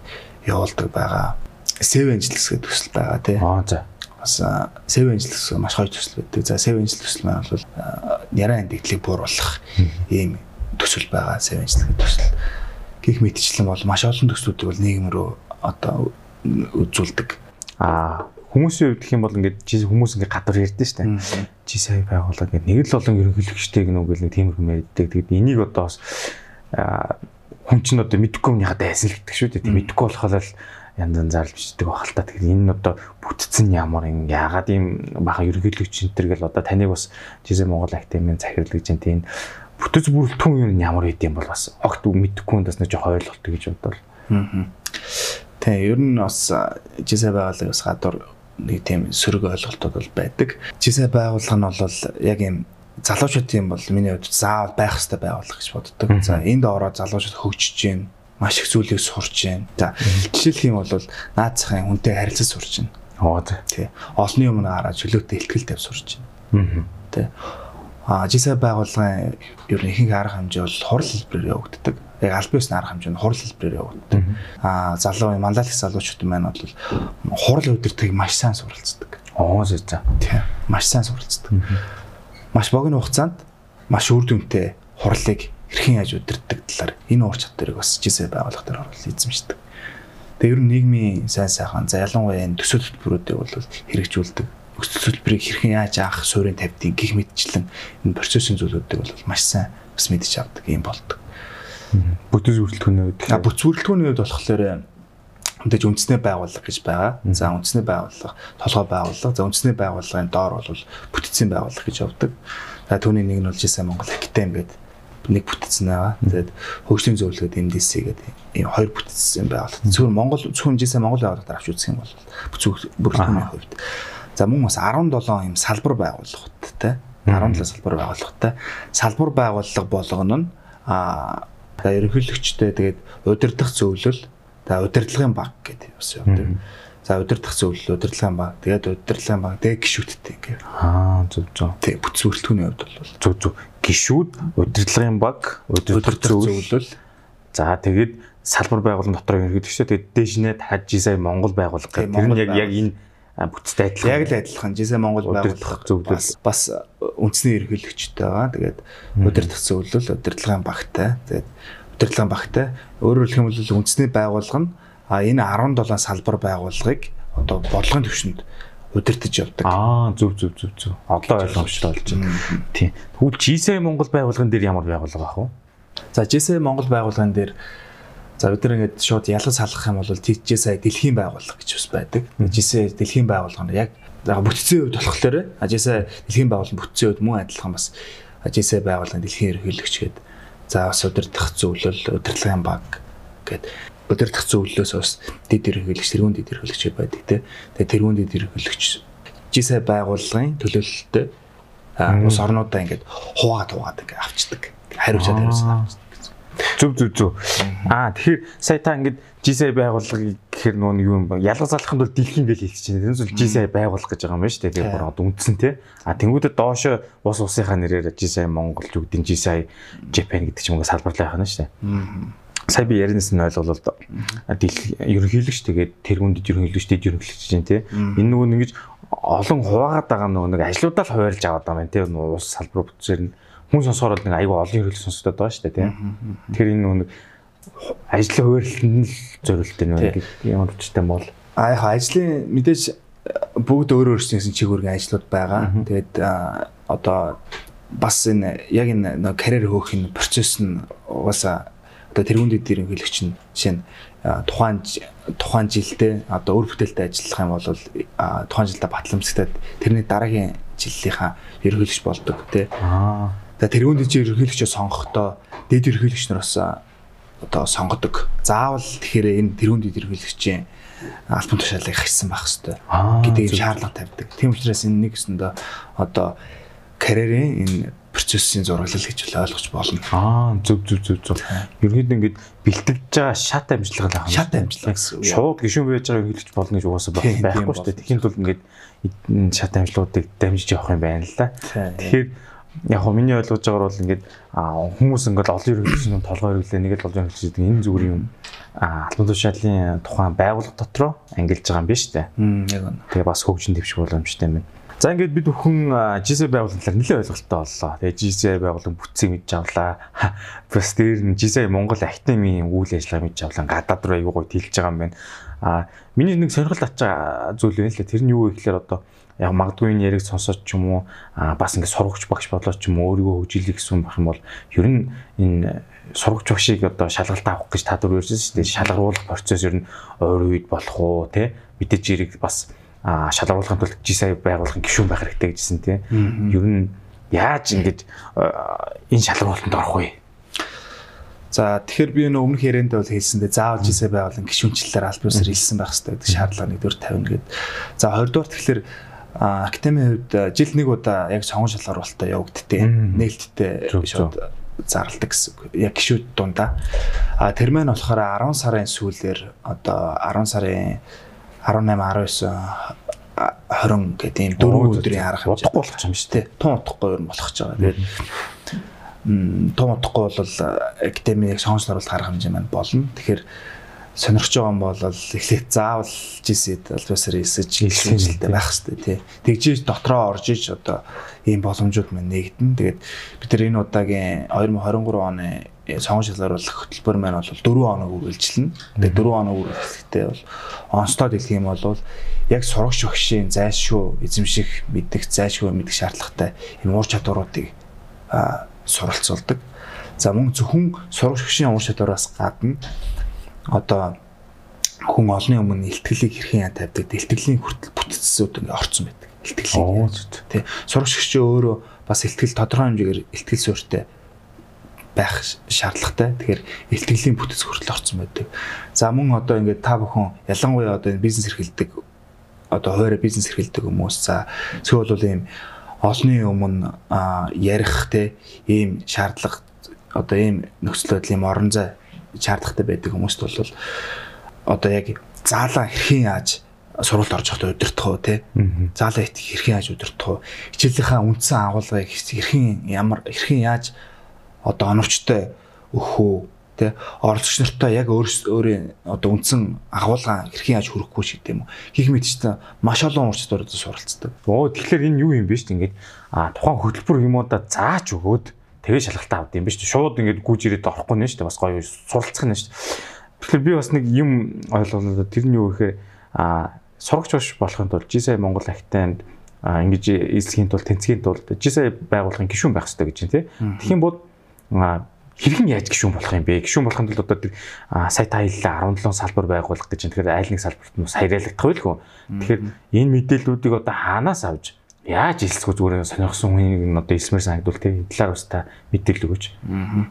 явуулдаг байгаа. Сэв анжилс гэдэг төсөл байгаа тий. Аа за. Бас а, сэв анжилс маш гоё төсөл байдаг. За сэв анжилс төсөл маань бол а, яран дэгдлийг бууруулах ийм төсөл байгаа. Анжилс гэдэг төсөл. Гэх мэтчлэн бол маш олон төслүүдийг бол нийгэм рүү одоо үзүүлдэг. Аа хүмүүсийн хувьд гэх юм бол ингээд хүмүүс ингээд гадар ярьдэн штэ. Жи сая байгууллага ингээд нэг л олон ерөнхийлөгчтэй гэнэ үгүй нэг тиймэрхүү мэддэг. Тэгэд энийг одоо бас хүн чинь одоо мэдхгүй юмныхаа дайсан л гэдэг шүү дээ. Тэг мэдхгүй болохоор л янз янз зарлж бичдэг байх л та. Тэгэхээр энэ нь одоо бүтцэн ямар юм яагаад ийм бахан ерөнхийлөгч энэ төр гэл одоо таныг бас жисэн Монгол академийн захирал гэж энэ бүтэц бүрэлдэхүүн юм ямар байд юм бол бас огт мэдхгүй хүнд бас нэг жоо ойлголт гэж бодвол. Тэ ер нь бас жисэ байгууллагын бас гадуур нэг тийм сөрөг ойлголтууд бол байдаг. Жисэ байгууллага нь бол яг юм залуучуудын бол миний хувьд заавал байх хэрэгтэй байгууллага гэж боддог. За энд ороод залуучууд хөгжиж гин маш их зүйлийг сурч гин. За жишээлх юм бол наацхан хүнтэй харилцаж сурч гин. Оо. Тэ олонний өмнө хараад чөлөөтэй ихтгэл тавь сурч гин. Аа. Тэ а жисэ байгууллагын ер нь ихэнх арга хэмжээ бол хурал хэлбэрээр явагддаг. Яг аль биесний арга хэмжээ нь хурал хэлбэрээр явагддаг. А залуу манлайлах залуучууд маань бол хурал удирдахыг маш сайн суралцдаг. Оо за за. Тийм. Маш сайн суралцдаг. Маш богино хугацаанд маш үр дүнтэй хурлыг хэрхэн яаж удирддаг талаар энэ уур чадварыг бас жисэ байгууллага дээр оруулж эзэмшдэг. Тэгээ ер нь нийгмийн сайн сайхан за ялангуяа энэ төсөл хөтөлбөрүүдийг бол хэрэгжүүлдэг. Төсөл хөтөлбөрийг хэрхэн яаж авах суурийн тавьдгийг гих мэдчлэн энэ процессын зүйлүүдийг бол маш сайн бас мэдж авдаг юм болдог. Бүтэц бүрэлдэхүүний үед А бүц бүрэлдэхүүний үед болохоор мэдээж үндэсний байгууллага гэж байгаа. За үндэсний байгууллага, толгой байгууллага, за үндэсний байгууллагын доор бол бүтцийн байгууллага гэж явдаг. За түүний нэг нь бол жишээ Монгол Академи гэдэг нэг бүтцэн байгаа. Тэгээд хөгжлийн зөвлөгөөд MDC гэдэг ийм хоёр бүтцэн байгууллага. Зөвхөн Монгол зөвхөн жишээ Монгол байгууллагаар авч үзэх юм бол бүцүүх бүрэлдэхүүний хувьд. За мөн бас 17 ийм салбар байгууллагатай 17 салбар байгууллагатай салбар байгууллага болгоно нь а ерөнхийлөгчтэй тэгээд удирдах зөвлөл за удирдлагын баг гэдэг бас явдаг. За удирдах зөвлөл, удирдлагын баг, тэгээд удирдлагын баг, тэгээд гişүүдтэй ингээ. Аа зөв зөв. Тэг бүтц бүрэлдэхүүний хувьд бол зөв зөв. Гişүүд, удирдлагын баг, удирдах зөвлөл. За тэгээд салбар байгууллагын дотор ерөнхийдөө тэгээд дээшнээ хажи сая Монгол байгууллага гэх. Тэр нь яг яг энэ бүтцтэй адилхан. Яг л адилхан. Жисээ Монгол байгууллага зөвлөл бас үндэсний ерөнхийлөгчтэй байгаа. Тэгээд удирдах зөвлөл, удирдлагын багтай. Тэгээд удирдлагын багтай. Өөрөөр хэлэх юм бол үндэсний байгууллага нь а энэ 17 салбар байгууллагыг одоо бодлогын төвшөнд удирдах явдаг. Аа зөв зөв зөв зөв. Одоо ойлгомжтой болж байна. Тийм. Тэгвэл GSA Монгол байгууллагын дээр ямар байгууллага ах вэ? За GSA Монгол байгууллагын дээр за бид нар ингээд шууд ялгаж салгах юм бол GSA дэлхийн байгууллага гэж бас байдаг. GSA дэлхийн байгууллага нь яг бүтцийн хувьд болохоор GSA дэлхийн байгууллага бүтцийн хувьд мөн адилхан бас GSA байгууллагын дэлхийн ерөнхийлөгч гээд за бас удирдах зөвлөл, удирдлагын баг гээд удирдах зөвлөлөөс бас дэд ерөнхийлөгч, тэрүүн дэд ерөнхийлөгч байдаг тий. Тэгээ тэрүүн дэд ерөнхийлөгч жисай байгууллагын төлөөлөлтөд ус орнуудаа ингээд хуваагаад хуваагаад ингээд авчдаг. Хариуцаад хариуцаад авчдаг. Зүг зүг зүг. Аа тэгэхээр сая та ингээд GSI байгууллагыг гэхэр нөө юу юм бэ? Ялгаж залахын тулд дэлхийн гэж хэлчихэж байна. Тэрнээс бол GSI байгууллага гэж байгаа юм байна шүү дээ. Тэгээ бүр одоо үндсэн те. А тэнгуүдэд доошо ус усынхаа нэрээр GSI Монгол ч үгдийн GSI Japan гэдэг ч юм уу салбарлаа яхана шүү дээ сая би ярианаас нь ойлголоо л. Ерөнхийлөгч тэгээд тэргүүнд ерөнхийлөгч дэд ерөнхийлөгч чинь тий. Энэ нөгөө нэгж олон хуваагаад байгаа нөгөө нэг ажлуудаа л хуваарлж аваад байгаа юм тий. Уус салбар бүтцээр нь хүн сонсохоор нэг аюу олон ерөнхийлөгч сонсогдоод байгаа шүү дээ тий. Тэгэхээр энэ нөгөө нэг ажлын хуваарлалтанд л зориулттай нэг ямар учиртай бол аа яг ажлын мэдээж бүгд өөр өөрсдийн чиглэлгийн ажлууд байгаа. Тэгээд одоо бас энэ яг энэ карьер хөөх энэ процесс нь угаасаа одоо тэрүүн дэд ерөнхийлөгч нь жишээ нь тухайн тухайн жилдээ одоо өр бүтээлтэй ажиллах юм бол тухайн жилдээ батламжлагтаад тэрний дараагийн жилийнхаа ерөнхийлөгч болдог тий. Аа. Тэгээ тэрүүн дэд ерөнхийлөгчөө сонгохдоо дэд ерөнхийлөгч нар бас одоо сонгодог. Заавал тэгэхээр энэ тэрүүн дэд ерөнхийлөгчийн албан тушаалыг хичсэн байх хэрэгтэй гэдэг шаардлага тавьдаг. Тийм учраас энэ нэг өсөндөө одоо карьерийн энэ процессын зураглал гэж ойлгож болно. Аа зөв зөв зөв зөв. Ерөнхийдөө ингэж бэлтгэж байгаа шат амжилга л аа. Шат амжилга гэсэн үг. Шууд гişүүн байж байгааг хэлж болно гэж угаасаа байхгүй шүү дээ. Тэхийн тулд ингэж шат амжилгуудыг дамжиж явах юм байна л да. Тэгэхээр яг хөө миний ойлгож байгаагаар бол ингээд хүмүүс ингээд олон ерөнхийлөгчийн толгой хэрэглээ нэг л олон ерөнхийлөгчд энэ зүгээр юм албан тушаалын тухайн байгууллага дотроо ангилж байгаа юм биш үү? Яг үнэ. Тэгээ бас хөгжин дэвших боломжтой юм байна. За ингээд бид бүхэн GC байгууллагын талаар нэлээд ойлголттой боллоо. Тэгээ GC байгууллагын бүтцийг мэдж авлаа. Бас дээр нь GC Монгол Академийн үйл ажиллагаа мэдж авлаа. Гадаад руу аягүй гоё тэлж байгаа юм байна. А миний нэг сонирхол ачаа зүйл байна л да. Тэр нь юу вэ гэхээр одоо яг магадгүй энэ яриг сонсоод ч юм уу бас ингээд сургагч багш болоод ч юм уу өөрийгөө хөгжүүлэх гэсэн байх юм бол ер нь энэ сургагч багшийг одоо шалгалт авах гэж та дөрөв ярьсан шүү дээ. Шалгаруулах процесс ер нь ойр үед болох уу те мэдээж эрэг бас шалгаруулахын тулд G сая байгуулахын гишүүн байх хэрэгтэй гэжсэн тийм. Ер нь яаж ингэж энэ шалгаруулалтанд орох вэ? За тэгэхээр би нөө өмнөх ярианд бол хэлсэндээ заавал G сая байгуулахын гишүүнчлэлээр аль биесээр хэлсэн байх хэрэгтэй гэдэг шаардлага нэгдүгээр тавина гэд. За хоёрдугаар тэгэхээр академийн хувьд жил нэг удаа яг сонгон шалгаруулалтаа явагдтыг нээлттэй шууд зарладаг гэсэн үг. Яг гişүүд дундаа. А тэр маань болохоор 10 сарын сүүлээр одоо 10 сарын 18 19 20 гэдэг ийм дөрвөн өдрийн арга хэмжээ удахгүй болох юм шүү дээ. Тун удахгүй юм болох ч байгаа. Тэгээд тун удахгүй бол академик сонгож оруулах арга хэмжээ маань болно. Тэгэхээр сонирхож байгаа юм бол эхлээд заавал GC-д албасаар эсэж хэлхэнжилтэй байх хэрэгтэй тий. Тэгжиж дотроо орж иж одоо ийм боломжууд маань нэгдэн. Тэгээд бид нар энэ удаагийн 2023 оны сонгож шалгаруулах хөтөлбөр маань бол 4 хоног үргэлжилнэ. Тэгээд 4 хоног үргэлжлэхдээ бол онцлог хэлэх юм бол яг сурагч багшийн зайлшгүй эзэмших мэддэг зайлшгүй мэддэг шаардлагатай юм уур чадваруудыг суралцуулдаг. За мөн зөвхөн сурагч багшийн уур чадвараас гадна одоо хүн олонний өмнө илтгэлийг хэрхэн тавьдаг илтгэлийн хүртэл бүтцсүүд ингээ орцсон байдаг. Илтгэлийн. Тий. Сурагч чи өөрөө бас илтгэл тодорхой хэмжээгээр илтгэл суурьтай байх шаардлагатай. Тэгэхээр ихтгэлийн бүтэц хүртэл орсон байдаг. За мөн одоо ингээд та бүхэн ялангуяа одоо энэ бизнес эрхэлдэг одоо хуваарь бизнес эрхэлдэг хүмүүс за зөвхөн бол ийм олонний өмнө ярих те ийм шаардлага одоо ийм нөхцөл байдлын орон зай шаардлагатай байдаг хүмүүст бол одоо яг заалаа хэрхэн яаж сургалт орж явахдаа удирдах уу те заалаа хэрхэн яаж уу хичээлийнхаа үндсэн агуулгыг хэрхэн ямар хэрхэн яаж одоо оновчтой үү те оролцогч нартай яг өөрийн одоо үндсэн агуулга хэрхэн яаж хөрөхгүй ч гэдэм үү хийх мэдчтэй маш олон урчд ороод суралцдаг. Оо тэгэхээр энэ юу юм бэ шүү дээ ингээд а тухайн хөтөлбөр юмудаа зааж өгөөд тэгээ шалгалтаа авд юм ба шүү дээ. Шууд ингээд гүйж ирээд орохгүй нэ шүү дээ. Бас гоё суралцах нь шүү дээ. Тэгэхээр би бас нэг юм ойлголоо тэр нь юу гэхээр а сурагч биш болохын тулд GSI Монгол Актанд ингэж эзлэхийн тулд тэнцгийн тулд GSI байгууллагын гишүүн байх хэрэгтэй гэж байна тий. Тэгхийн бол хэрхэн яаж гişүүн болох юм бэ? Гişүүн болохын тулд одоо сайт аяллаа 17 салбар байгуулах гэж тэгэхээр айл нэг салбарт нь саярайлагдах байлгүй. Тэгэхээр энэ мэдээллүүдийг одоо хаанаас авч яаж хэлцгүй зүгээр сонирхсон хүнийг нь одоо хэлсмээр санагдвал энэ талаар та мэдээлэл өгөөч.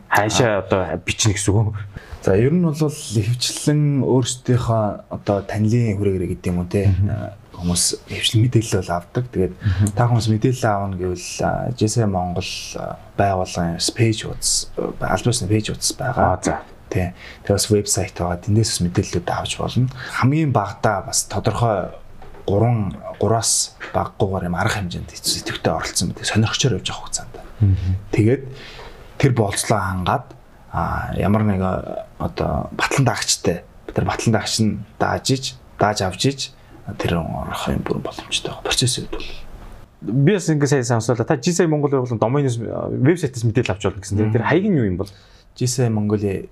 Хаашаа одоо бичнэ гэсэн үг. За ер нь бол хөвчлэн өөрсдийнхөө одоо танилын хүрээлэр гэдэг юм уу те хүмүүс хөвчлэн мэдээлэл бол авдаг. Тэгээд та хүмүүс мэдээлэл аавна гэвэл JSA Монгол байгууллагын пэйж утас албасны пэйж утас байгаа. За тий. Тэгээ бас вебсайт байгаа. Тэндээс мэдээллүүд авч болно. Хамгийн багадаа бас тодорхой 3 3-аас баггүйгээр юм арга хэмжээнд идэвхтэй оролцсон байдаг. Сонирхчоор явж авах хугацаанд. Тэгээд тэр болцлоо хангаад ямар нэг одоо батлан даагчтай бид нар батлан даагч нь дааж иж дааж авч иж тэр орох юм бүрэн боломжтой байгаа. Процесс үед бол би бас ингэ сайн сонсоолаа. Та GSI Монгол байгууллагын доменоос вебсайтаас мэдээлэл авч болно гэсэн. Тэр хаяг нь юу юм бол? GSI Mongolia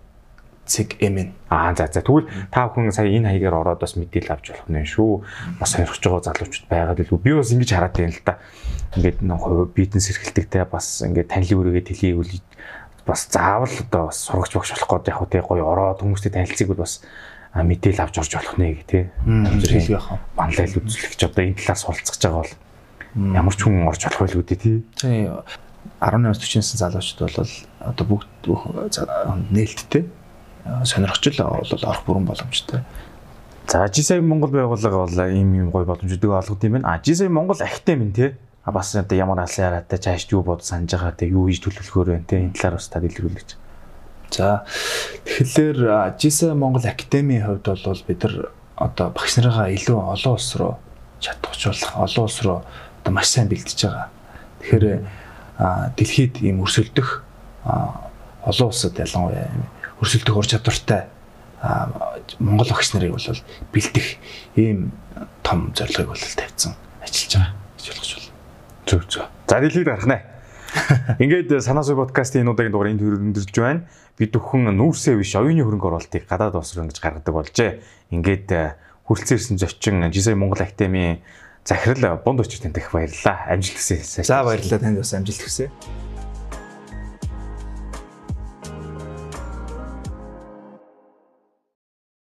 цэг эмэн. Аа за за тэгвэл та бүхэн сая энэ хаягаар ороод бас мэдээлэл авч болох нь шүү. Бас сонирхож байгаа залуучууд байгаа л би бас ингэж хараад байна л да. Ингээд нэг бизнес эрхэлтэгтэй бас ингээд танилын үрээгээ тэлхийвэл бас заавал одоо бас сурагч багш болох гээд яг тий гоё ороод хүмүүстэй танилцгийг бол бас мэдээлэл авч орж болох нэ гэх тий. Хэлгээ яхаа. Банлал үзүүлэгч одоо энэ талаар суралцж байгаа бол ямар ч хүн орж болох байл үүдээ тий. Тий 18-40 залуучууд бол одоо бүгд нээлттэй сонирхчл бол орох бүрэн боломжтой. За GSI Монгол байгууллага бол ийм юм гоё боломжуудыг олгод юм байна. А GSI Монгол ахтай минь тий А бас одоо ямар алсын хараатай цааш юу бод санаж байгаа те юу хийж төлөвлөхөөр байна те энэ талаар бас та дэлгэрүүлж. За тэгэхээр GSA Монгол Академийн хувьд бол бид нар одоо багш нарыгаа илүү олон улс руу чадваржуулах олон улс руу одоо маш сайн бэлдэж байгаа. Тэгэхээр дэлхийд ийм өрсөлдөх олон улсад ялангуяа өрсөлдөх ур чадвартай Монгол багш нарыг бол бэлдэх ийм том зорилгыг бол тавьсан ажиллаж байгаа гэж болгож байна. Зөв зөв. За дэлхийд гарах нэ. Ингээд санаа суй подкастын энэ удаагийн дугаар энд хөрөнгөдөж байна. Бид бүхэн нүүрсээ биш оюуны хөрөнгө оруулалтыг гадаад боловсрол ингэж гаргадаг болжээ. Ингээд хүрэлцэн ирсэн зочин Жисай Монгол Академийн захирал Бонд очир тань дэх баярлалаа. Амжилт хүсье. За баярлалаа танд бас амжилт хүсье.